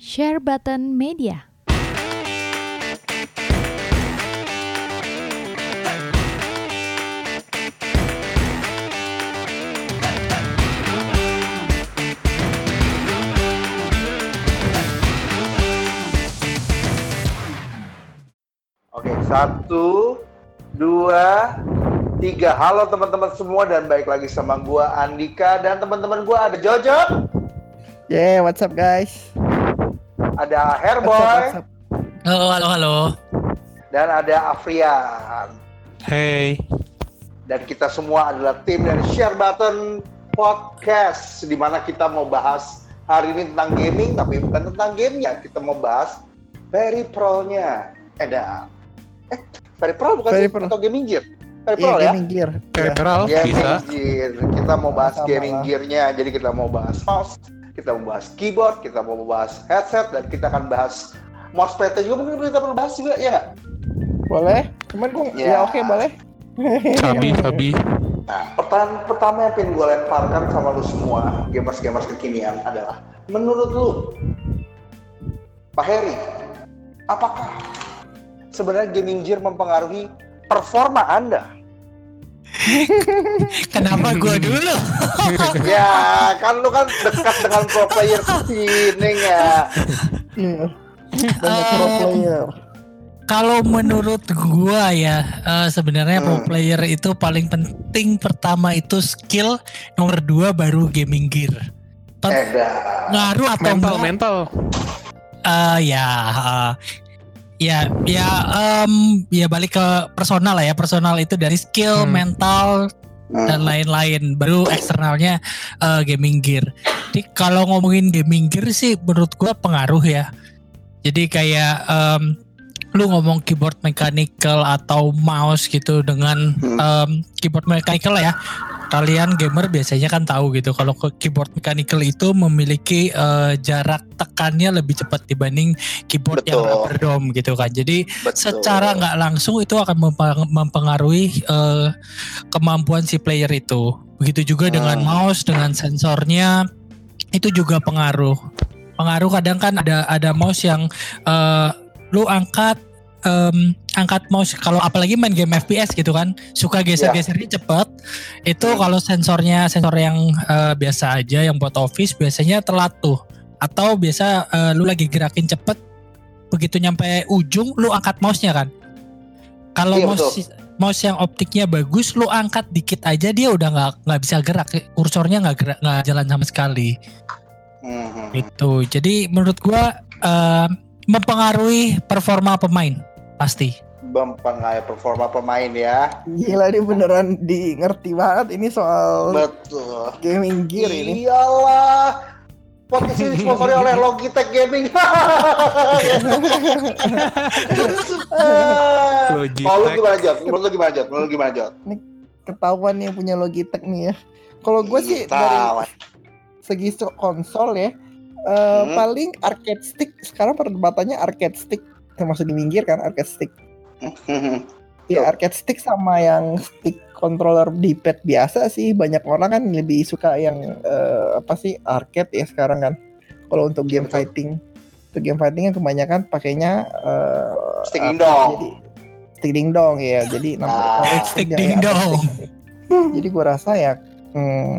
Share Button Media. Oke, satu, dua, tiga. Halo teman-teman semua dan baik lagi sama gua Andika dan teman-teman gua ada Jojo, Yeah, what's up guys? Ada up? Halo, halo, halo. dan ada Afrian. Hey, Dan kita semua adalah tim dari Share Button Podcast di mana kita mau bahas hari ini tentang gaming tapi bukan tentang gamenya, kita mau bahas peripheralnya. Ada eh peripheral bukan? Peripheral. atau gaming gear? Iya, Peripheral ya? gaming gear. Iya. peripheral Gaming bisa. gear. Kita mau bahas Sama gaming gearnya. Jadi kita mau bahas mouse, kita mau bahas keyboard, kita mau bahas headset, dan kita akan bahas mousepad juga mungkin kita perlu bahas juga ya. nggak? Boleh? Cuman gua Ya. ya oke boleh. Sabi, sabi. Nah, pertanyaan pertama yang pengen gue lemparkan sama lu semua, gamers-gamers kekinian adalah, menurut lu, Pak Heri, apakah sebenarnya gaming gear mempengaruhi performa Anda? Kenapa gua dulu? ya, kan lu kan dekat dengan pro player sini ya. Banyak pro Eh, player. Kalau menurut gua ya, eh, sebenarnya pro Hmm. player itu paling penting pertama itu skill, nomor dua baru gaming gear. Pen- Edah. Ngaruh atau Mental, enggak? mental. Eh, ya, eh, ya, ya, em, ya balik ke personal lah ya. Personal itu dari skill, Hmm. mental, dan lain-lain baru eksternalnya eh, gaming gear. Jadi kalau ngomongin gaming gear sih menurut gua pengaruh ya. Jadi kayak em, lu ngomong keyboard mechanical atau mouse gitu dengan Hmm. em, keyboard mechanical ya. Kalian gamer biasanya kan tahu gitu kalau ke keyboard mechanical itu memiliki eh, jarak tekannya lebih cepat dibanding keyboard yang Betul. rubber dome gitu kan. Jadi Betul. secara nggak langsung itu akan mempengaruhi eh, kemampuan si player itu. Begitu juga dengan Hmm. mouse, dengan sensornya itu juga pengaruh. Pengaruh kadang kan ada ada mouse yang eh, lu angkat em, angkat mouse kalau apalagi main game FPS gitu kan suka geser-gesernya cepet itu Hmm. kalau sensornya sensor yang eh, biasa aja yang buat office biasanya telat tuh atau biasa eh, lu lagi gerakin cepet begitu nyampe ujung lu angkat mouse-nya kan. Kalau Iya, mouse mouse yang optiknya bagus lu angkat dikit aja dia udah nggak nggak bisa gerak kursornya nggak gerak nggak jalan sama sekali. Mhm. itu jadi menurut gua eh, mempengaruhi performa pemain pasti mempengaruhi performa pemain ya. Gila dia beneran di ngerti banget ini soal Betul. gaming gear ini. Iyalah. Podcast ini disponsori oleh Logitech Gaming. Logitech. Kalau lu gimana Jod? Menurut lu gimana Jod? Menurut lu gimana Jod? Ketahuan yang punya Logitech nih ya. Kalau gue sih dari segi so- konsol ya eh, Hmm. paling arcade stick sekarang perdebatannya arcade stick termasuk di minggir kan arcade stick ya arcade stick sama yang stick controller di pad biasa sih banyak orang kan lebih suka yang eh, apa sih arcade ya sekarang kan kalau untuk game Betul. fighting untuk game fighting kan kebanyakan pakainya eh, Stick dingdong. jadi stick dingdong ya jadi Ah, namanya stick ya, dingdong. arcade stick. jadi gua rasa ya mm,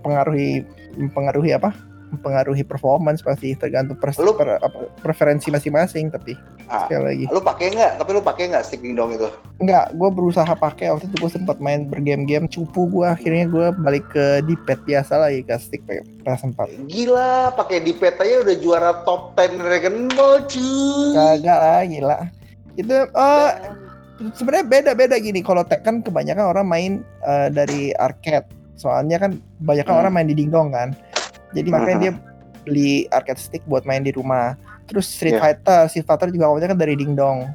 mempengaruhi mempengaruhi apa mempengaruhi performance pasti tergantung pers- Lu- per- apa, preferensi masing-masing tapi Ah. sekali lagi Lu pakai nggak? Tapi lu pakai nggak stick dingdong itu? Enggak, gue berusaha pakai waktu itu gue sempat main bergame-game cupu gue akhirnya gue balik ke D-pad biasa lagi ke stick pas sempat Gila, pakai di pet aja udah juara top 10 Dragon Ball cuy. kagak lah gila itu eh sebenarnya beda-beda gini kalau Tekken kebanyakan orang main eh, dari arcade soalnya kan banyak Hmm. orang main di dingdong kan jadi makanya Hmm. dia beli arcade stick buat main di rumah terus Street Iya. Fighter Street Fighter juga awalnya kan dari dingdong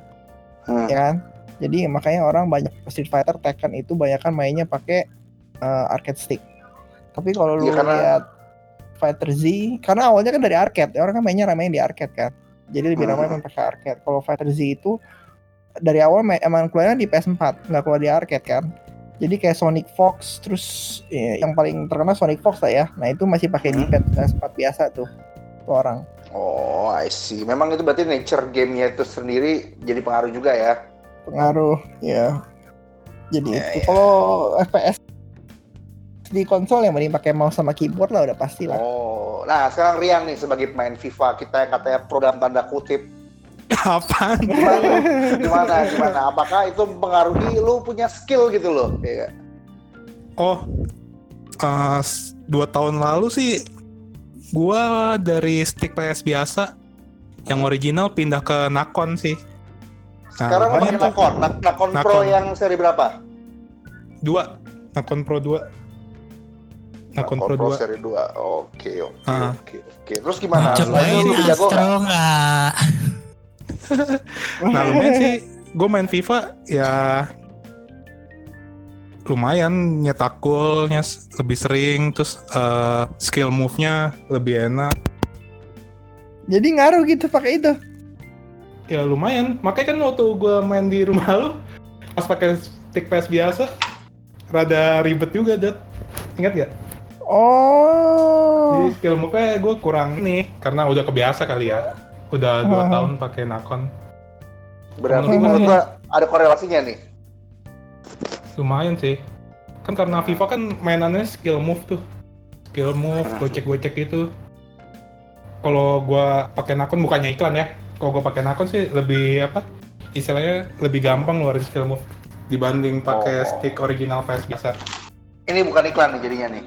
Hmm. ya kan jadi makanya orang banyak Street Fighter Tekken itu banyak kan mainnya pakai uh, arcade stick tapi kalau lu Iya, karena- lihat Fighter Z karena awalnya kan dari arcade ya orang kan mainnya ramai di arcade kan jadi lebih ramai Hmm. main pakai arcade kalau Fighter Z itu dari awal main, emang keluarnya di PS4 nggak keluar di arcade kan jadi kayak Sonic Fox terus ya, yang paling terkenal Sonic Fox lah ya nah itu masih pakai Hmm. di PS4 biasa tuh tuh orang Oh, I see. Memang itu berarti nature gamenya itu sendiri jadi pengaruh juga ya. pengaruh ya jadi Ya, itu ya. kalau FPS di konsol yang mending pakai mouse sama keyboard lah udah pasti lah Oh, nah sekarang Rian nih sebagai pemain FIFA kita yang katanya pro dalam tanda kutip. Apaan? Gimana? gimana? Gimana? Apakah itu mempengaruhi lu punya skill gitu loh? Ya. nggak? Oh, eh, s- dua tahun lalu sih gua dari stick PS biasa yang original pindah ke Nakon sih. Nah, Sekarang pakai. Nakon, Nak- Nakon Pro Nakon. yang seri berapa? Dua, Nakon Pro 2. Nakon Pro 2. seri 2. Oke, oke, Ah. oke, oke. Terus gimana? Cobain Lu lebih Nah lumayan sih, gue main FIFA ya lumayan nyetak golnya lebih sering, terus eh, skill move-nya lebih enak. jadi ngaruh gitu pakai itu Ya lumayan, makanya kan waktu gue main di rumah lu, pas pakai stick PS biasa, rada ribet juga, Dad. Ingat gak? oh Jadi skill move-nya gue kurang nih, karena udah kebiasa kali ya. Udah dua Hmm. tahun pakai Nakon. Berarti Hmm. menurut gua ada korelasinya nih. Lumayan sih. Kan karena FIFA kan mainannya skill move tuh. Skill move, gocek-gocek itu. Kalau gua pakai Nakon bukannya iklan ya. Kalau gua pakai Nakon sih lebih apa? Istilahnya lebih gampang ngeluarin skill move dibanding pakai Oh. stick original PS biasa. Ini bukan iklan nih jadinya nih.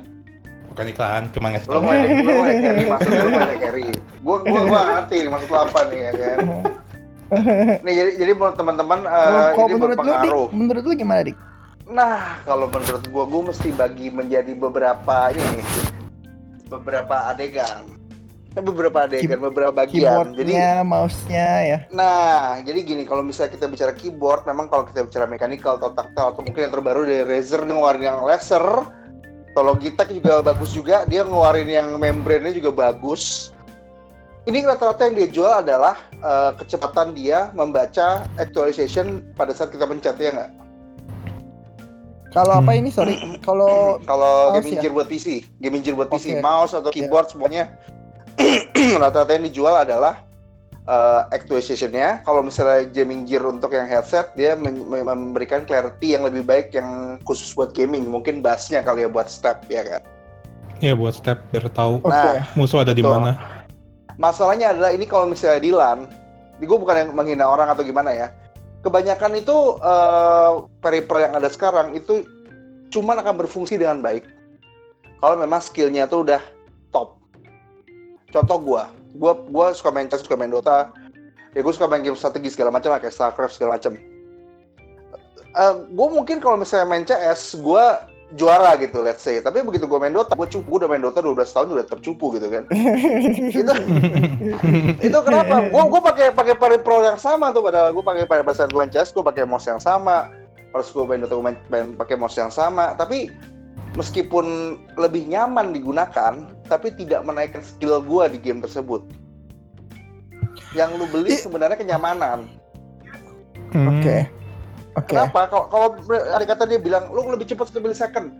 Bukan iklan, cuma ngasih tau. mau ada lu mau ada carry, maksud lu mau ada carry. Gua gua gua ngerti nih, maksud lu apa nih ya kan. Nih jadi jadi menurut teman-teman eh, Kalau- ini menurut lu dik berpengaruh. menurut lu gimana dik Nah, kalau menurut gua, gua mesti bagi menjadi beberapa ini nih, beberapa adegan, Eh, beberapa adegan, beberapa bagian. Jadi, keyboardnya mouse-nya ya nah, jadi gini, kalau misalnya kita bicara keyboard, memang kalau kita bicara mechanical atau tactile atau mungkin yang terbaru dari Razer dia ngeluarin yang laser, kalau Logitech juga bagus juga, dia ngeluarin yang membrane-nya juga bagus. Ini rata-rata yang dia jual adalah eh, kecepatan dia membaca actualization pada saat kita pencet ya nggak? kalau apa Hmm. ini sorry kalau Kalau gaming ya? gear buat PC, gaming gear buat PC, Oke. mouse atau keyboard semuanya rata-rata yang dijual adalah uh, actualization-nya. Kalau misalnya gaming gear untuk yang headset, dia memberikan clarity yang lebih baik yang khusus buat gaming. Mungkin bassnya kali ya buat step ya kan. Ya buat step biar tahu Nah, musuh ada di mana. Masalahnya adalah ini kalau misalnya di LAN, gue bukan yang menghina orang atau gimana ya. Kebanyakan itu uh, peripheral yang ada sekarang itu cuman akan berfungsi dengan baik kalau memang skillnya tuh udah top. Contoh gua, gua gua suka main chess, suka main Dota, ya gue suka main game strategi segala macam, kayak Starcraft segala macam. Eh gue mungkin kalau misalnya main CS, gua juara gitu, let's say. Tapi begitu gue main Dota, gue cupu, gua udah main Dota 12 tahun udah tercupu gitu kan. itu itu kenapa? Gue gue pakai pakai peripheral yang sama tuh padahal gue pakai pada saat gue main CS gue pakai mouse yang sama. Pas gue main Dota gue main, main pakai mouse yang sama. Tapi meskipun lebih nyaman digunakan, tapi tidak menaikkan skill gue di game tersebut. Yang lu beli I- sebenarnya kenyamanan. Hmm. oke oke Kenapa? Kalau kalau ada kata dia bilang lu lebih cepat satu second,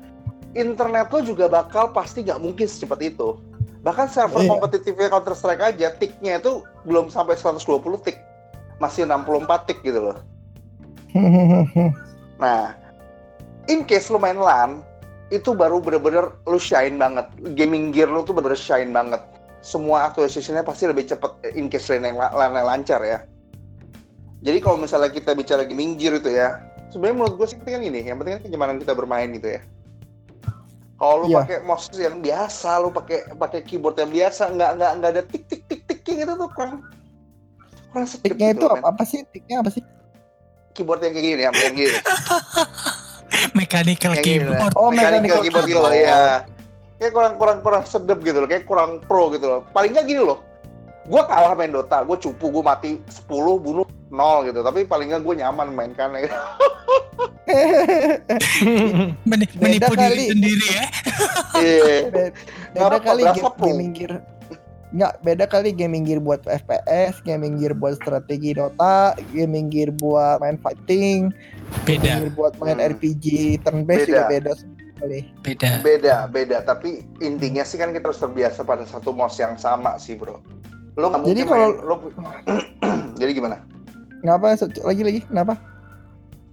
internet lu juga bakal pasti nggak mungkin secepat itu. Bahkan server Iya. kompetitifnya Counter Strike aja, ticknya itu belum sampai 120 tick, masih 64 tick gitu loh. Nah, in case lu main LAN, itu baru bener-bener lu shine banget. Gaming gear lu tuh bener-bener shine banget. Semua actualization-nya pasti lebih cepet in case LAN yang, yang lancar ya. Jadi kalau misalnya kita bicara gaming gear itu ya, sebenarnya menurut gue sih penting kan gini, yang penting kan kenyamanan kita bermain gitu ya. Kalau lu Iya. pakai mouse yang biasa, lu pakai pakai keyboard yang biasa, nggak nggak nggak ada tik tik tik tik gitu tuh kurang kurang sedikit tiknya gitu itu apa, apa sih tiknya apa sih keyboard yang kayak gini yang kayak gini Mechanical Kayak keyboard. Oh, mechanical mechanical keyboard gitu loh keyboard. ya kayak kurang kurang kurang sedep gitu loh kayak kurang pro gitu loh paling nggak gini loh gue kalah main Dota gue cupu gue mati 10 bunuh 0 gitu tapi paling nggak gue nyaman mainkan Beda menipu diri sendiri ya. iya beda kali berasa ga- pro. Gaming nggak beda kali gaming gear buat FPS gaming gear buat strategi Dota gaming gear buat main fighting gaming Beda, gear buat main Hmm. RPG turn based juga Beda. beda sekali beda. beda beda tapi intinya sih kan kita harus terbiasa pada satu mouse yang sama sih bro Lo nggak Jadi kalau- main- lo jadi gimana? Ngapa lagi lagi? Kenapa?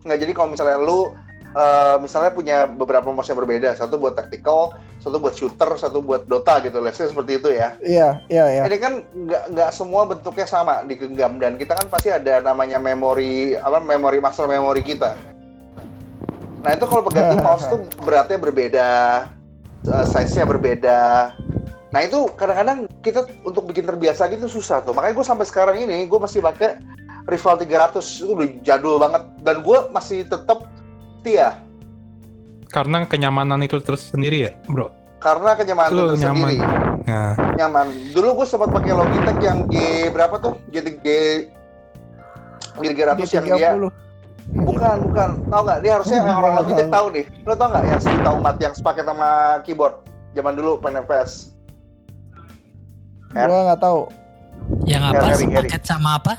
Nggak jadi kalau misalnya lu eh, misalnya punya beberapa mouse yang berbeda, satu buat tactical, satu buat shooter, satu buat Dota gitu, let's say seperti itu ya. Iya, iya, iya. Ini kan nggak nggak semua bentuknya sama di genggam dan kita kan pasti ada namanya memori apa memori master memori kita. Nah itu kalau pengganti mouse tuh beratnya berbeda, eh, size-nya berbeda. Nah itu kadang-kadang kita untuk bikin terbiasa gitu susah tuh. Makanya gue sampai sekarang ini gue masih pakai Rival 300 itu udah jadul banget dan gue masih tetap setia Karena kenyamanan itu terus sendiri ya, bro. karena kenyamanan itu nyaman. sendiri. Nah, nyaman. Dulu gue sempat pakai Logitech yang G berapa tuh? G G G300 yang dia G30. bukan bukan tahu nggak? Dia harusnya yang orang Logitech tahu nih. Lo tau nggak yang sejuta umat yang sepaket sama keyboard zaman dulu? Her? Gua nggak tahu. Yang apa? Sepaket sama apa?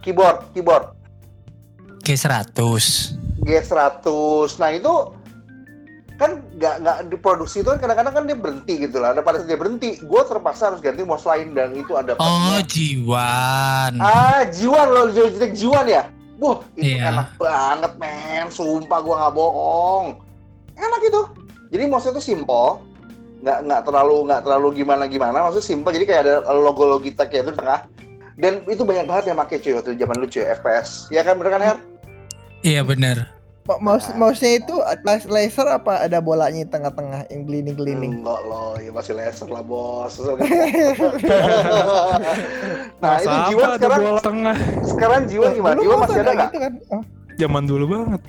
Keyboard, keyboard G100. G100. Nah itu kan nggak nggak diproduksi itu kan kadang-kadang kan dia berhenti gitu lah. Ada pada saat dia berhenti, gue terpaksa harus ganti mouse lain dan itu ada Oh. Jiwan. Ah, Jiwan loh, Logitech Jiwan ya? Wah, itu Iya. enak banget, men. Sumpah gua nggak bohong. Enak itu. Jadi mouse itu simple, nggak nggak terlalu nggak terlalu gimana gimana. Maksudnya simple. Jadi kayak ada logo Logitech ya itu tengah. Dan itu banyak banget yang pakai cuy waktu zaman lu cuy FPS. Ya kan bener kan Her? Iya bener. Mouse mouse-nya itu las- laser apa ada bolanya di tengah-tengah yang glinding-glinding? Enggak loh, ya masih laser lah bos. nah itu masa apa ada sekarang bola tengah? sekarang Jiwan gimana? Dulu mouse masih ada nggak? gitu kan? Oh, Zaman dulu banget.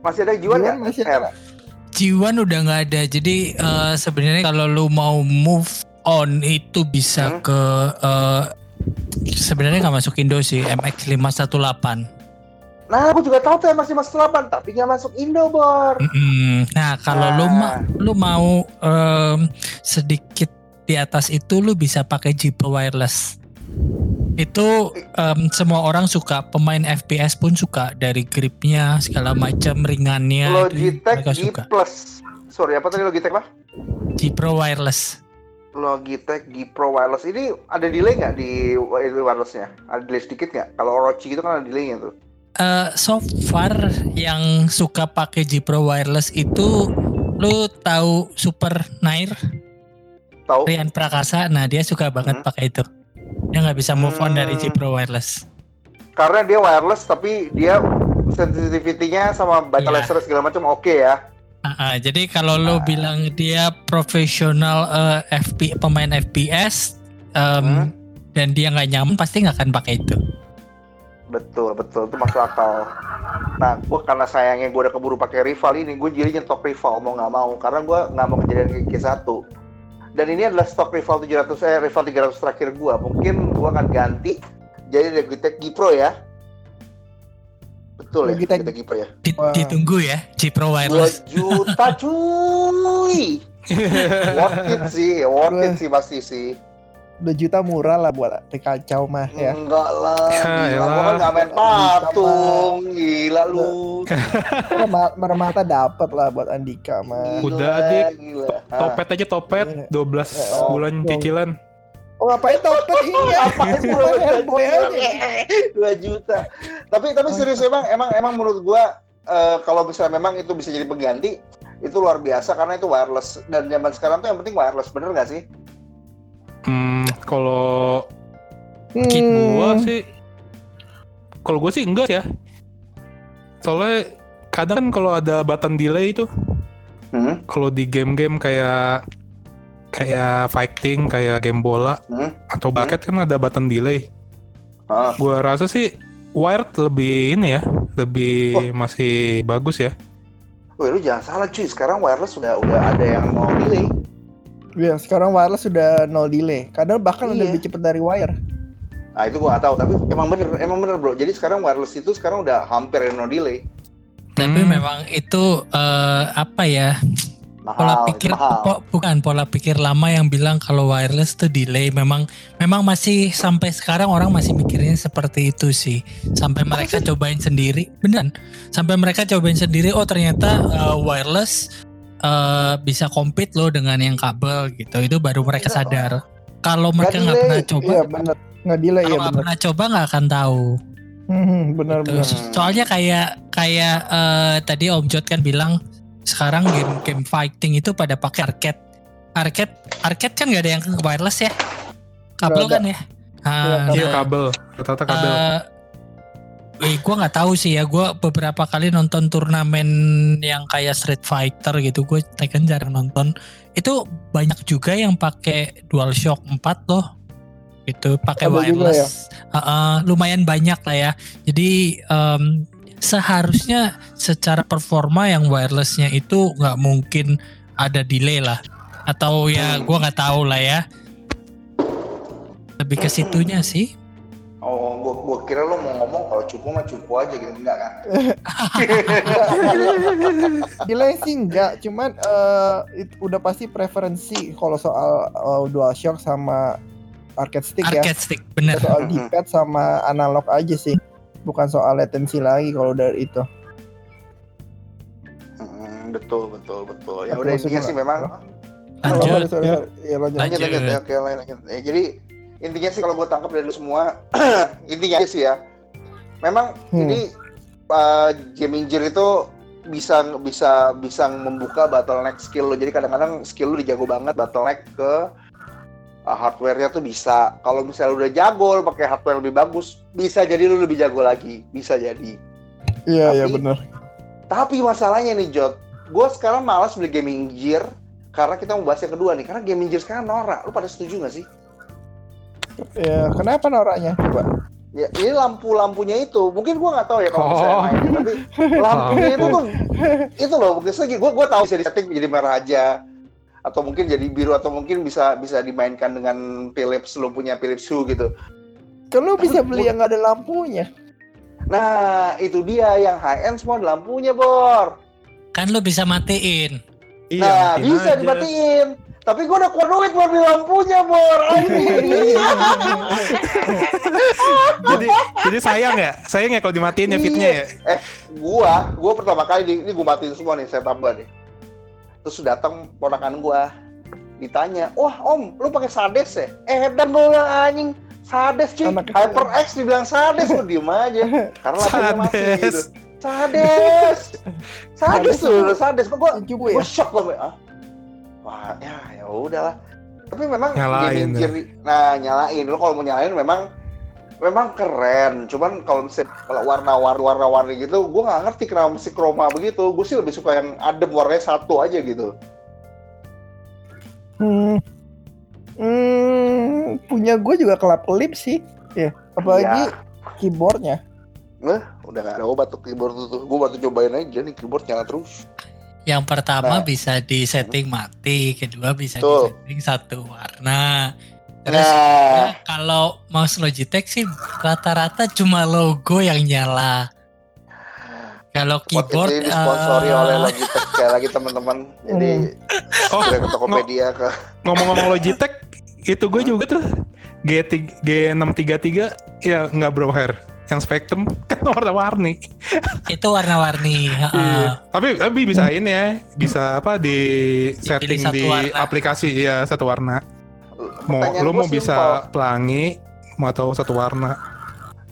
Masih ada Jiwan Jiwan nggak? masih ada. Jiwan udah nggak ada. Jadi eh, sebenarnya kalau lu mau move on itu bisa Hmm. ke eh, sebenarnya nggak masuk Indo sih MX 518. Nah, aku juga tahu tuh masih masuk 8, tapi nggak masuk Indo, Bor. Mm-mm. Nah kalau lu Nah. ma- lu mau em, sedikit di atas itu lu bisa pakai Jeep wireless. Itu em, semua orang suka, pemain FPS pun suka dari gripnya segala macam ringannya. itu Logitech G suka. Plus. Sorry, apa tadi Logitech apa? Jeep wireless. Logitech G Pro Wireless ini ada delay nggak di wirelessnya? Ada delay sedikit nggak? Kalau Orochi gitu kan ada delaynya tuh. Eh, so far yang suka pakai G Pro wireless itu lu tahu Super Nair Tahu? Rian Prakasa nah dia suka banget Hmm. pakai itu dia nggak bisa move on dari G Hmm. Pro wireless Karena dia wireless tapi dia sensitivity-nya sama baca Iya. laser segala macam oke ya. Ah, ah, jadi kalau lu Ah. bilang dia profesional eh, FP pemain FPS em, Hmm. dan dia nggak nyaman pasti nggak akan pakai itu Betul, betul. Itu masuk akal. Nah, gue karena sayangnya gue udah keburu pakai rival ini, gue jadi nyetok rival mau nggak mau. Karena gue nggak mau kejadian kayak G1. Dan ini adalah stok rival 700, eh rival 300 terakhir gue. Mungkin gue akan ganti jadi Logitech G Pro ya. Betul ya, Logitech- Logitech G Pro ya. Di- ditunggu ya G Pro 2 wireless juta cuy. worth it sih, worth it sih pasti sih. 2 juta murah lah buat kacau mah ya. Enggak lah, Ya, gila. elah. Gua kan nggak main patung, gila lu. Merma- Mermata dapat lah buat Andika mah. Udah, Dik. gila. Ah. Topet aja topet, Iya. 12 Oh. bulan cicilan. Oh ngapain topet iya? Bukan Hellboy aja. dua juta tapi tapi serius emang emang emang menurut gua eh, kalau misalnya memang itu bisa jadi pengganti itu luar biasa karena itu wireless dan zaman sekarang tuh yang penting wireless bener nggak sih Hmm, kalau Hmm. gua sih kalau gua sih enggak ya. Soalnya kadang kan kalau ada button delay itu hmm? kalau di game-game kayak kayak fighting, kayak game bola Hmm? atau basket kan ada button delay. Ah, Gua rasa sih wired lebih ini ya, lebih masih bagus ya. Wih, lu jangan salah cuy sekarang wireless sudah udah ada yang mau delay Ya, sekarang wireless sudah no delay. Kadang bahkan Iya. lebih cepat dari wire. nah itu gua nggak tahu tapi emang bener emang bener bro jadi sekarang wireless itu sekarang udah hampir no delay tapi Hmm. memang itu eh, apa ya mahal pola pikir mahal. po- bukan pola pikir lama yang bilang kalau wireless tuh delay memang memang masih sampai sekarang orang masih mikirnya seperti itu sih sampai mereka cobain sendiri beneran sampai mereka cobain sendiri oh ternyata uh, wireless uh, bisa compete loh dengan yang kabel gitu itu baru mereka Enggak sadar kalau mereka nggak pernah coba, Iya benar. Nggak delay kalau ya nggak pernah coba nggak akan tahu. Hmm, benar Gitu. benar. Soalnya kayak kayak eh, tadi Om Jod kan bilang sekarang game-game fighting itu pada pakai arcade. Arcade arcade kan nggak ada yang wireless ya. Kabel kan ya. Ah, Iya nah, kabel, rata-rata kabel. eh, eh, gue nggak tahu sih ya. Gue beberapa kali nonton turnamen yang kayak Street Fighter gitu. Gue Tekken jarang nonton. Itu banyak juga yang pakai DualShock 4 loh. Itu pakai juga ya? wireless. Eh, eh, lumayan banyak lah ya. Jadi em, seharusnya secara performa yang wirelessnya itu nggak mungkin ada delay lah. Atau ya gue nggak tahu lah ya. Lebih ke situnya sih. Oh, gua, gua kira lu mau ngomong kalau cupu mah cupu aja gitu enggak kan? Delay sih enggak, cuman eh, it- udah pasti preferensi kalau soal eh, DualShock sama arcade stick ya. Arcade stick bener. Soal D-pad sama analog aja sih. Bukan soal latensi lagi kalau dari itu. Hmm, betul betul betul. Ya udah intinya sih memang Oh, Lanjut. sorry, sorry, ya. sorry. Ya, lanjut. lanjut Lanjut. lanjut ya, oke lanjut, lanjut. Ya, jadi intinya sih kalau gue tangkap dari lu semua intinya sih ya. Memang Hmm. ini uh, gaming gear itu bisa bisa bisa membuka bottleneck skill lo jadi kadang-kadang skill lu dijago banget bottleneck ke uh, hardware-nya tuh bisa. Kalau misalnya udah jago lu pakai hardware lebih bagus bisa jadi lu lebih jago lagi. Bisa jadi. Iya, iya benar. tapi masalahnya nih Jod gue sekarang malas beli gaming gear karena kita mau bahas yang kedua nih. Karena gaming gear sekarang norak. Lu pada setuju gak sih Ya, kenapa noraknya? Coba. Ya, ini lampu-lampunya itu. Mungkin gua nggak tahu ya kalau misalnya Oh. main, tapi lampunya itu tuh itu loh. Mungkin segi gua gua tahu bisa disetting jadi merah aja atau mungkin jadi biru atau mungkin bisa bisa dimainkan dengan Philips lu punya Philips Hue gitu. Kan lu bisa beli yang nggak ada lampunya. Nah, itu dia yang high end semua ada lampunya, Bor. Kan lu bisa matiin. Iya, nah, matiin bisa aja. dimatiin. Tapi gua udah keluar duit buat beli lampunya, Bor. Jadi jadi sayang ya, sayang ya kalau dimatiin ya fitnya ya. gua, gua pertama kali di, ini gua matiin semua nih, saya tambah nih. Terus datang ponakan gua, ditanya, wah om, lu pakai Sades ya? Eh, dan bilang, anjing, Sades cuy, kecil. HyperX dibilang Sades, gua diem aja. Karena lampunya mati Sades. gitu. Sades, Sades Sades tuh? Sades. Kok gua, Coba ya. gua shock loh, ah. Wah, ya, ya udahlah. Tapi memang Nyalain ya. gear- nah nyalain. Lu kalau mau nyalain memang memang keren. Cuman kalau misalnya kalau warna-warni warna-warni gitu, gue nggak ngerti kenapa mesti chroma begitu. Gue sih lebih suka yang adem warnanya satu aja gitu. Hmm. Hmm, punya gue juga kelap kelip sih. Ya, apalagi Iya. keyboardnya. Udah nggak ada obat tuh keyboard tuh. Gue baru cobain aja nih keyboard nyala terus. Yang pertama Nah. bisa di setting mati, kedua bisa Betul. di setting satu warna. Terus Nah, ya, kalau mouse Logitech sih rata-rata cuma logo yang nyala. Kalau podcast keyboard ini disponsori eh, oleh Logitech sekali lagi teman-teman. Jadi Oh, udah ke Tokopedia ke ngomong-ngomong Logitech, itu gue juga tuh G3, G633 ya nggak broker yang Spectrum kan warna-warni. itu warna-warni. heeh. Iya. Tapi tapi bisa ini ya, bisa apa di setting di warna. aplikasi ya satu warna. Mau Pertanyaan lu mau bisa simpel. pelangi, mau atau satu warna.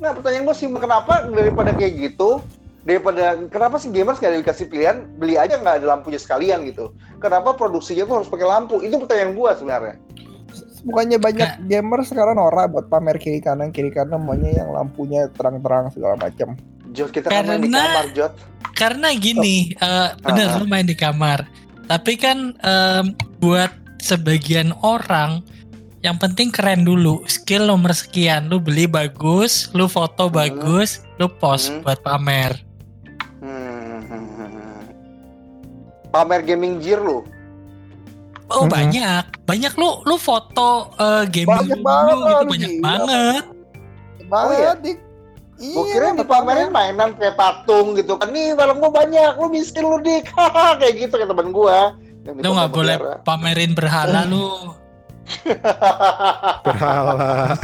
Nah pertanyaan gue sih kenapa daripada kayak gitu daripada kenapa sih gamers gak dikasih pilihan beli aja nggak ada lampunya sekalian gitu kenapa produksinya tuh harus pakai lampu itu pertanyaan gue sebenarnya Bukannya banyak gamer sekarang norak buat pamer kiri kanan kiri kanan maunya yang lampunya terang-terang segala macam. Jod kita kan main di Karena- kamar Jod Karena gini, eh bener Ah. lu main di kamar. Tapi kan em, buat sebagian orang yang penting keren dulu. Skill nomor sekian, lu beli bagus, lu foto Hmm. bagus, lu post Hmm. buat pamer. Hmm, hmm, hmm, hmm. pamer gaming gear lu Oh Mhm. banyak, banyak lu lu foto eh, gaming Banyak lu banget, gitu banyak gila. banget. Banget iya? dik. Iya, gue kira dipamerin mainan kayak patung gitu kan nih film gue banyak lu miskin lu dik kayak gitu kayak temen gue Lu nggak boleh pamerin berhala lu. Berhala.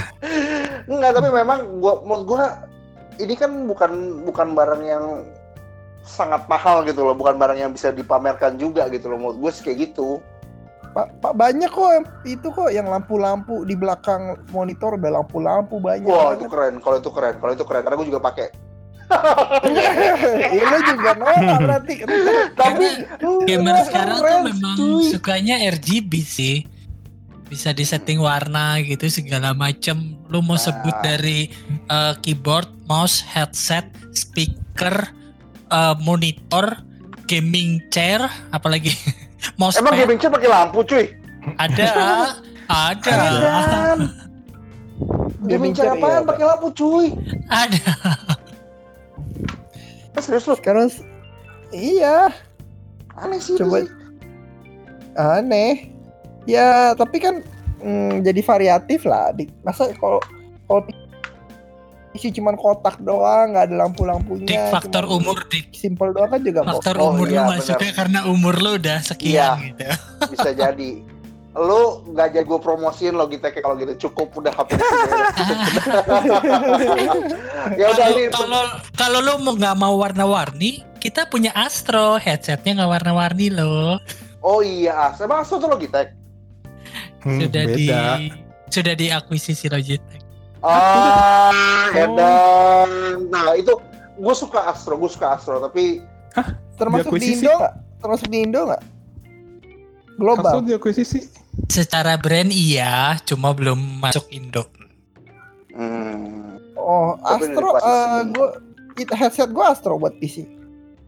Enggak, tapi memang gua menurut gua ini kan bukan bukan barang yang sangat mahal gitu loh, bukan barang yang bisa dipamerkan juga gitu loh menurut gue sih kayak gitu. Pak, Pak banyak kok yang- itu kok yang lampu-lampu di belakang monitor udah lampu-lampu banyak. Wah itu keren. Kalau itu keren. Kalau itu keren. Karena gue juga pakai. Iya lu juga nolak berarti. Tapi gamer sekarang tuh memang cuy. sukanya RGB sih bisa disetting warna gitu segala macem lu mau sebut Nah. dari eh, keyboard mouse headset speaker eh, monitor gaming chair apalagi mouse Emang gaming chair pakai lampu cuy? ada ada Kan. Gaming chair iya, apaan pakai lampu cuy? ada Eh, serius lu? Sekarang iya Aneh sih Coba- sih. aneh. Ya tapi kan mm, jadi variatif lah. Di, masa kalau kalau isi cuman kotak doang nggak ada dik lampu-lampunya. faktor cuman umur dik Simple doang kan juga faktor Oh, umur iya, lu benar. masuknya karena umur lu udah sekian Iya. gitu Bisa jadi. Lu nggak jadi gue promosiin Logitech kalau gitu cukup udah HP di sini. ya udah Kalau- ini kalau kalau lu mau nggak mau warna-warni, kita punya Astro headsetnya nggak warna-warni loh. Oh iya, As. emang Asus tuh Logitech. Hmm, Sudah di beda. sudah diakuisisi Logitech. Ah, edan. Nah itu gue suka Astro, gue suka Astro, tapi termasuk di? Indo nggak? Termasuk di Indo nggak? Global. Langsung diakuisisi. Secara brand iya, cuma belum masuk Indo. hmm, Oh, Tapi Astro, basis eh it, headset gua Astro buat PC.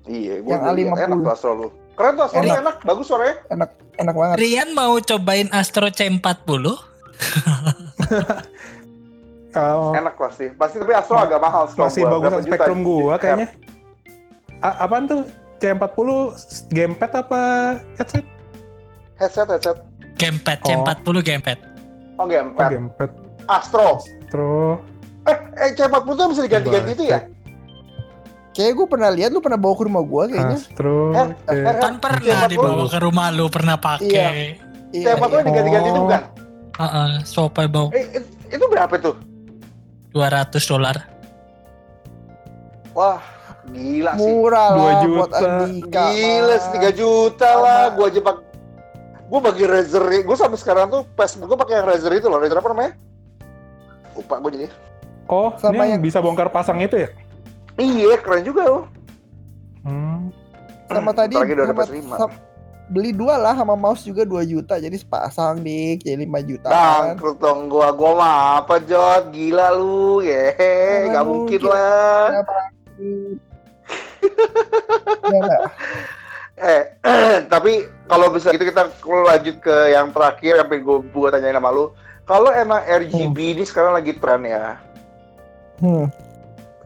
iya, gue Yang A50. enak tuh Astro lu. Keren tuh Astro, Enak. enak, bagus suaranya. Enak banget. Rian mau cobain Astro C40? Kalau Enak pasti. Pasti tapi Astro Ma- agak mahal masih gua. bagus spektrum gua kayaknya. A- apaan tuh? C40 gamepad apa headset? Headset, headset. Gamepad Oh. C40 gamepad. Oh, Oh, gamepad. gamepad. Astro. Terus Eh, eh C40 tuh bisa diganti-ganti itu ya? Kayak gue pernah lihat lu pernah bawa ke rumah gua kayaknya. Astro. Her, oke. her, Kan pernah C40. dibawa ke rumah lu, pernah pakai. Iya, C40 iya. diganti-ganti itu bukan? Heeh, swappable Eh, it- itu berapa tuh? 200 dolar. Wah, gila sih. Murah Dua lah juta. buat Andika. Gila, mah. 3 juta lah. Gua aja pak Gua bagi Razer, gua sampai sekarang tuh Facebook gua pakai yang Razer itu loh. Razer apa namanya? Lupa gua jadi. Oh, Sama ini yang yang- bisa bongkar pasang itu ya? Iya, keren juga loh. Hmm. Sama tadi udah ada sama- PS5. sama- beli dua lah sama mouse juga 2 juta jadi sepasang dik jadi 5 juta kan. Bangkrut dong gua, gua mah apa Jod? Gila lu, ye, Mana nggak mungkin mungkin. lah. Ya nggak? Eh, tapi kalau bisa gitu kita lanjut ke yang terakhir yang pengen gua, gua tanyain sama lu. Kalau emang RGB ini sekarang lagi tren ya, Hmm.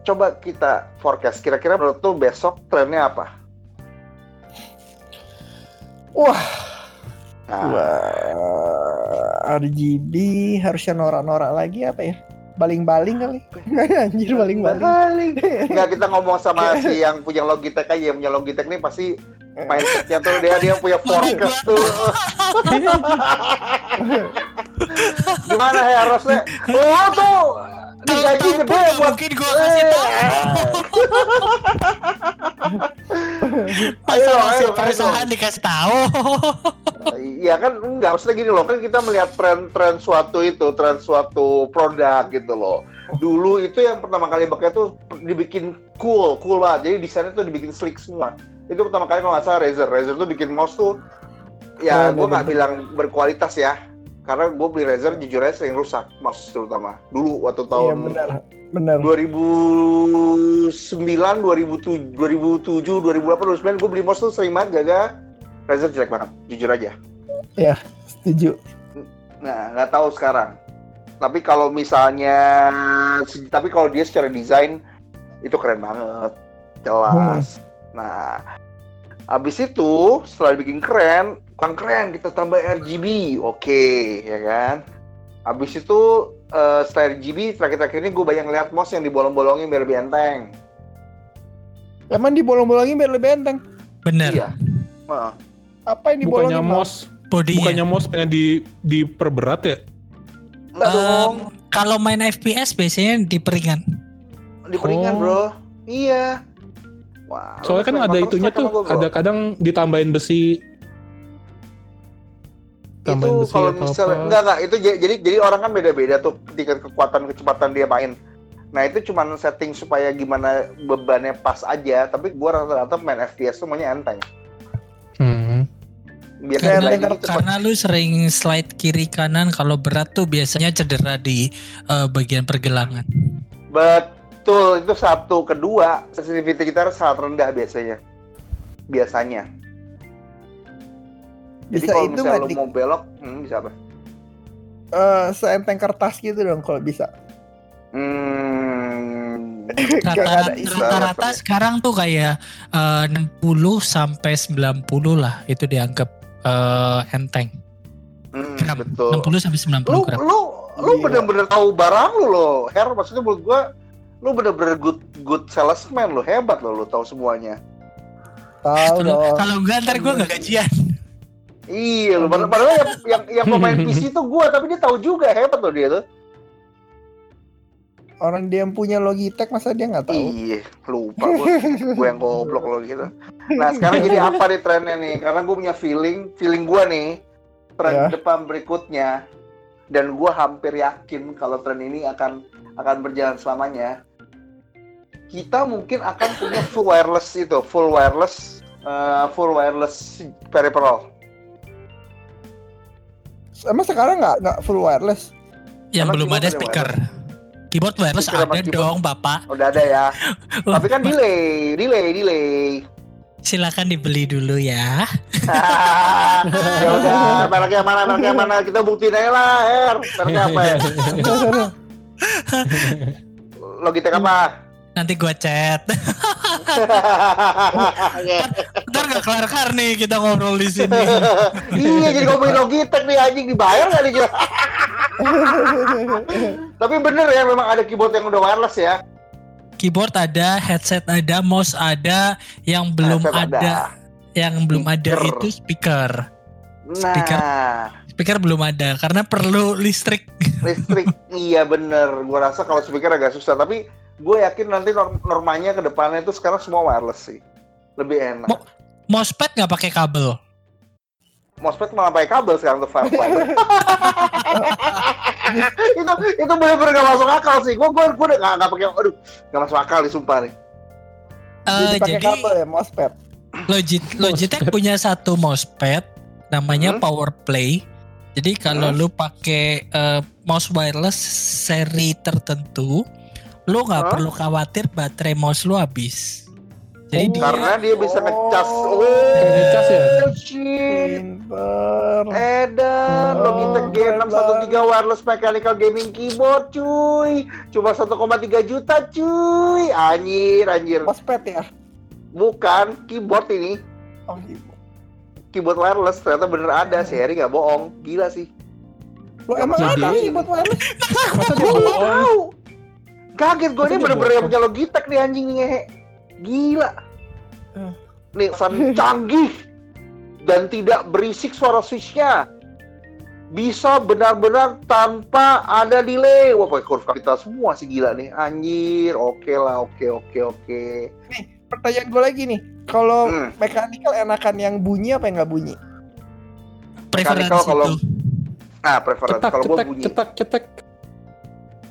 coba kita forecast. Kira-kira menurut tuh besok trennya apa? Wah, Nah, Wah, RGB harusnya norak-norak lagi apa ya? Baling-baling kali. Anjir baling-baling. balik. Nggak kita ngomong sama si yang punya Logitech aja, yang punya Logitech nih pasti mindsetnya tuh dia dia punya forecast tuh. Gimana ya Rosle? Lo tuh digaji Tahu-tahu gede nggak buat mungkin gua kasih tahu. Masa Ayo, masih ayo, perusahaan ayo. dikasih tahu. Iya kan enggak maksudnya gini loh kan kita melihat tren-tren suatu itu tren suatu produk gitu loh. Dulu itu yang pertama kali pakai tuh dibikin cool cool banget. Jadi desainnya tuh dibikin slick semua. Itu pertama kali kalau nggak salah Razer. Razer tuh bikin mouse tuh ya Oh, gue nggak bilang berkualitas ya karena gue beli Razer jujur aja sering rusak mouse terutama dulu waktu Iya tahun benar. Benar. 2009, 2007, 2007, 2008, 2009 gue beli mouse tuh sering banget gagal Razer jelek banget, jujur aja. Setuju. Nah, nggak tahu sekarang. Tapi kalau misalnya, tapi kalau dia secara desain itu keren banget, jelas. Nah, abis itu setelah dibikin keren, kan keren kita tambah RGB, oke, ya kan? Abis itu eh, setelah RGB terakhir-terakhir ini gue banyak lihat mouse yang dibolong-bolongin biar lebih enteng. Emang dibolong-bolongin biar lebih enteng. Bener. Iya. Heeh. Apa yang Bukannya dibolongin? Mas? mouse, Bodinya. bukannya mouse pengen di diperberat ya? Dong, Kalau main FPS biasanya di peringan. di peringan Oh. bro. Iya. Wah, Soalnya kan ada itunya tuh, gua, bro. ada kadang ditambahin besi. Tambahin itu besi kalau atau misalnya apa. enggak enggak itu jadi jadi orang kan beda-beda tuh tingkat kekuatan kecepatan dia main. Nah itu cuman setting supaya gimana bebannya pas aja. Tapi gua rata-rata main FPS tuh maunya enteng. Hmm. Biasanya Enteng lagi kan cepet. Karena lu sering slide kiri kanan kalau berat tuh biasanya cedera di eh, bagian pergelangan. Betul itu satu. Kedua sensitivity kita sangat rendah biasanya. Biasanya. Jadi Bisa kalau itu misalnya di mau belok, hmm, bisa apa? eh, seenteng kertas gitu dong kalau bisa. Hmm, Rata-rata sekarang tuh kayak eh, 60 sampai 90 lah itu dianggap eh, enteng. hmm, betul. 60 sampai 90 lu gram. lu lu Gila. bener-bener tahu barang lu loh Her maksudnya menurut gua lu bener-bener good good salesman lu hebat lo lu tahu semuanya Tahu Kalau enggak ntar gue gak gajian. Iya lu padahal, padahal yang, yang yang pemain PC itu gua tapi dia tahu juga hebat loh dia tuh. Orang dia yang punya Logitech masa dia nggak tahu? iya lupa gua. Gua yang goblok lo gitu nah sekarang jadi apa nih trennya nih? Karena gua punya feeling feeling gua nih tren Ya. depan berikutnya dan gua hampir yakin kalau tren ini akan akan berjalan selamanya. Kita mungkin akan punya full wireless itu full wireless eh, full wireless peripheral Emang sekarang nggak nggak full wireless? Yang Karena belum ada speaker. Keyboard wireless Speaker ada keyboard. dong, Bapak. udah ada ya tapi kan delay delay delay Silakan dibeli dulu ya. ya udah mereknya mana mereknya mana kita buktiin aja lah Her mereknya apa ya Logitech apa Nanti gua chat. Ntar gak kelar-kelar nih kita ngobrol di sini. iya jadi ngomongin Logitech nih anjing dibayar nggak nih tapi bener ya memang ada keyboard yang udah wireless ya Keyboard ada, headset ada, mouse ada, yang belum Headset ada, yang belum ada Speaker. itu speaker. nah Speaker. Speaker belum ada karena perlu listrik. listrik iya bener gua rasa kalau speaker agak susah tapi gue yakin nanti norm- normanya ke depannya itu sekarang semua wireless sih lebih enak Mo- Mousepad nggak pakai kabel. mousepad malah pakai kabel sekarang tuh fiber itu itu bener-bener gak masuk akal sih gue gue gue udah gak, gak pakai aduh gak masuk akal nih sumpah nih Eh, Jadi pakai jadi kabel ya mousepad. Logit Logitech punya satu mousepad namanya Hmm? PowerPlay. Jadi kalau Hmm? lu pakai eh, mouse wireless seri tertentu, lu nggak Hah? perlu khawatir baterai mouse lu habis. Jadi Oh. dia karena dia bisa ngecas Oh. oh Ngecas ya? Pinter. Edan, Oh, Logitech G613 wireless mechanical gaming keyboard cuy Cuma 1,3 juta cuy Anjir, anjir Mousepad ya. Bukan, keyboard ini Oh, gitu. Keyboard wireless, ternyata bener ada Si Harry gak bohong, gila sih Lo emang Jadi- ada keyboard wireless? Masa dia bohong? Kaget gue ini bener-bener yang punya Logitech nih anjing nih ngehe Gila Hmm. Nih, pesan canggih Dan tidak berisik suara switchnya bisa benar-benar tanpa ada delay. Wah, pakai kurva kita semua sih gila nih. Anjir, oke lah, oke, oke, oke. Pertanyaan gue lagi nih. Kalau Hmm. mechanical enakan yang bunyi apa yang nggak bunyi? preferensi Mechanical kalau- itu. Nah, preferensi kalau gue cetak, bunyi. cetak, cetak.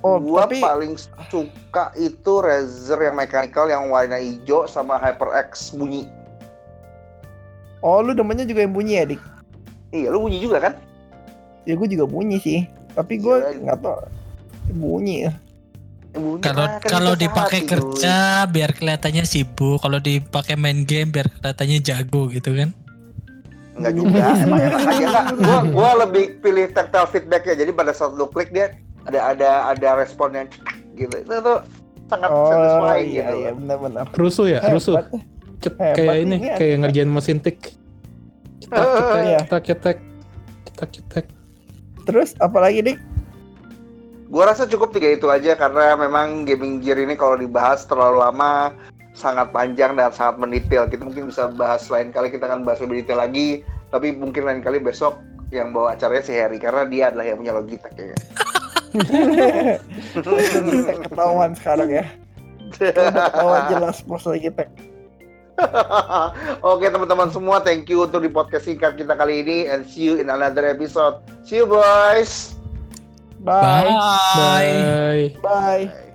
Oh, gua tapi paling suka itu Razer yang mechanical yang warna hijau sama HyperX bunyi. oh lu demennya juga yang bunyi ya, Dik? Iya, lu bunyi juga kan? Ya gue juga bunyi sih. Tapi gue Iya. nggak tahu bunyi ya. Bunyi Kalau kan kalau dipakai kerja biar kelihatannya sibuk, kalau dipakai main game biar kelihatannya jago gitu kan. Enggak juga, emang enak aja enggak. Gua gua lebih pilih tactile feedback ya. Jadi pada saat lu klik dia ada ada ada responnya gitu. Itu tuh sangat Oh satisfying iya gitu. iya benar-benar. Rusuh ya, rusuh. Hebat kayak ini, ini, ini kayak ngerjain mesin tik. Cetak, cetak, Iya. cetak, cetak. Cetak, cetak. Terus apalagi Dik? Gua rasa cukup tiga itu aja karena memang gaming gear ini kalau dibahas terlalu lama sangat panjang dan sangat mendetail. Kita mungkin bisa bahas lain kali kita akan bahas lebih detail lagi. Tapi mungkin lain kali besok yang bawa acaranya si Harry karena dia adalah yang punya Logitech ya. Ketahuan sekarang ya. Ketahuan jelas bos Logitech. Oke teman-teman semua, thank you untuk di podcast singkat kita kali ini and see you in another episode. See you boys. Bye. Bye. Bye. Bye. Bye.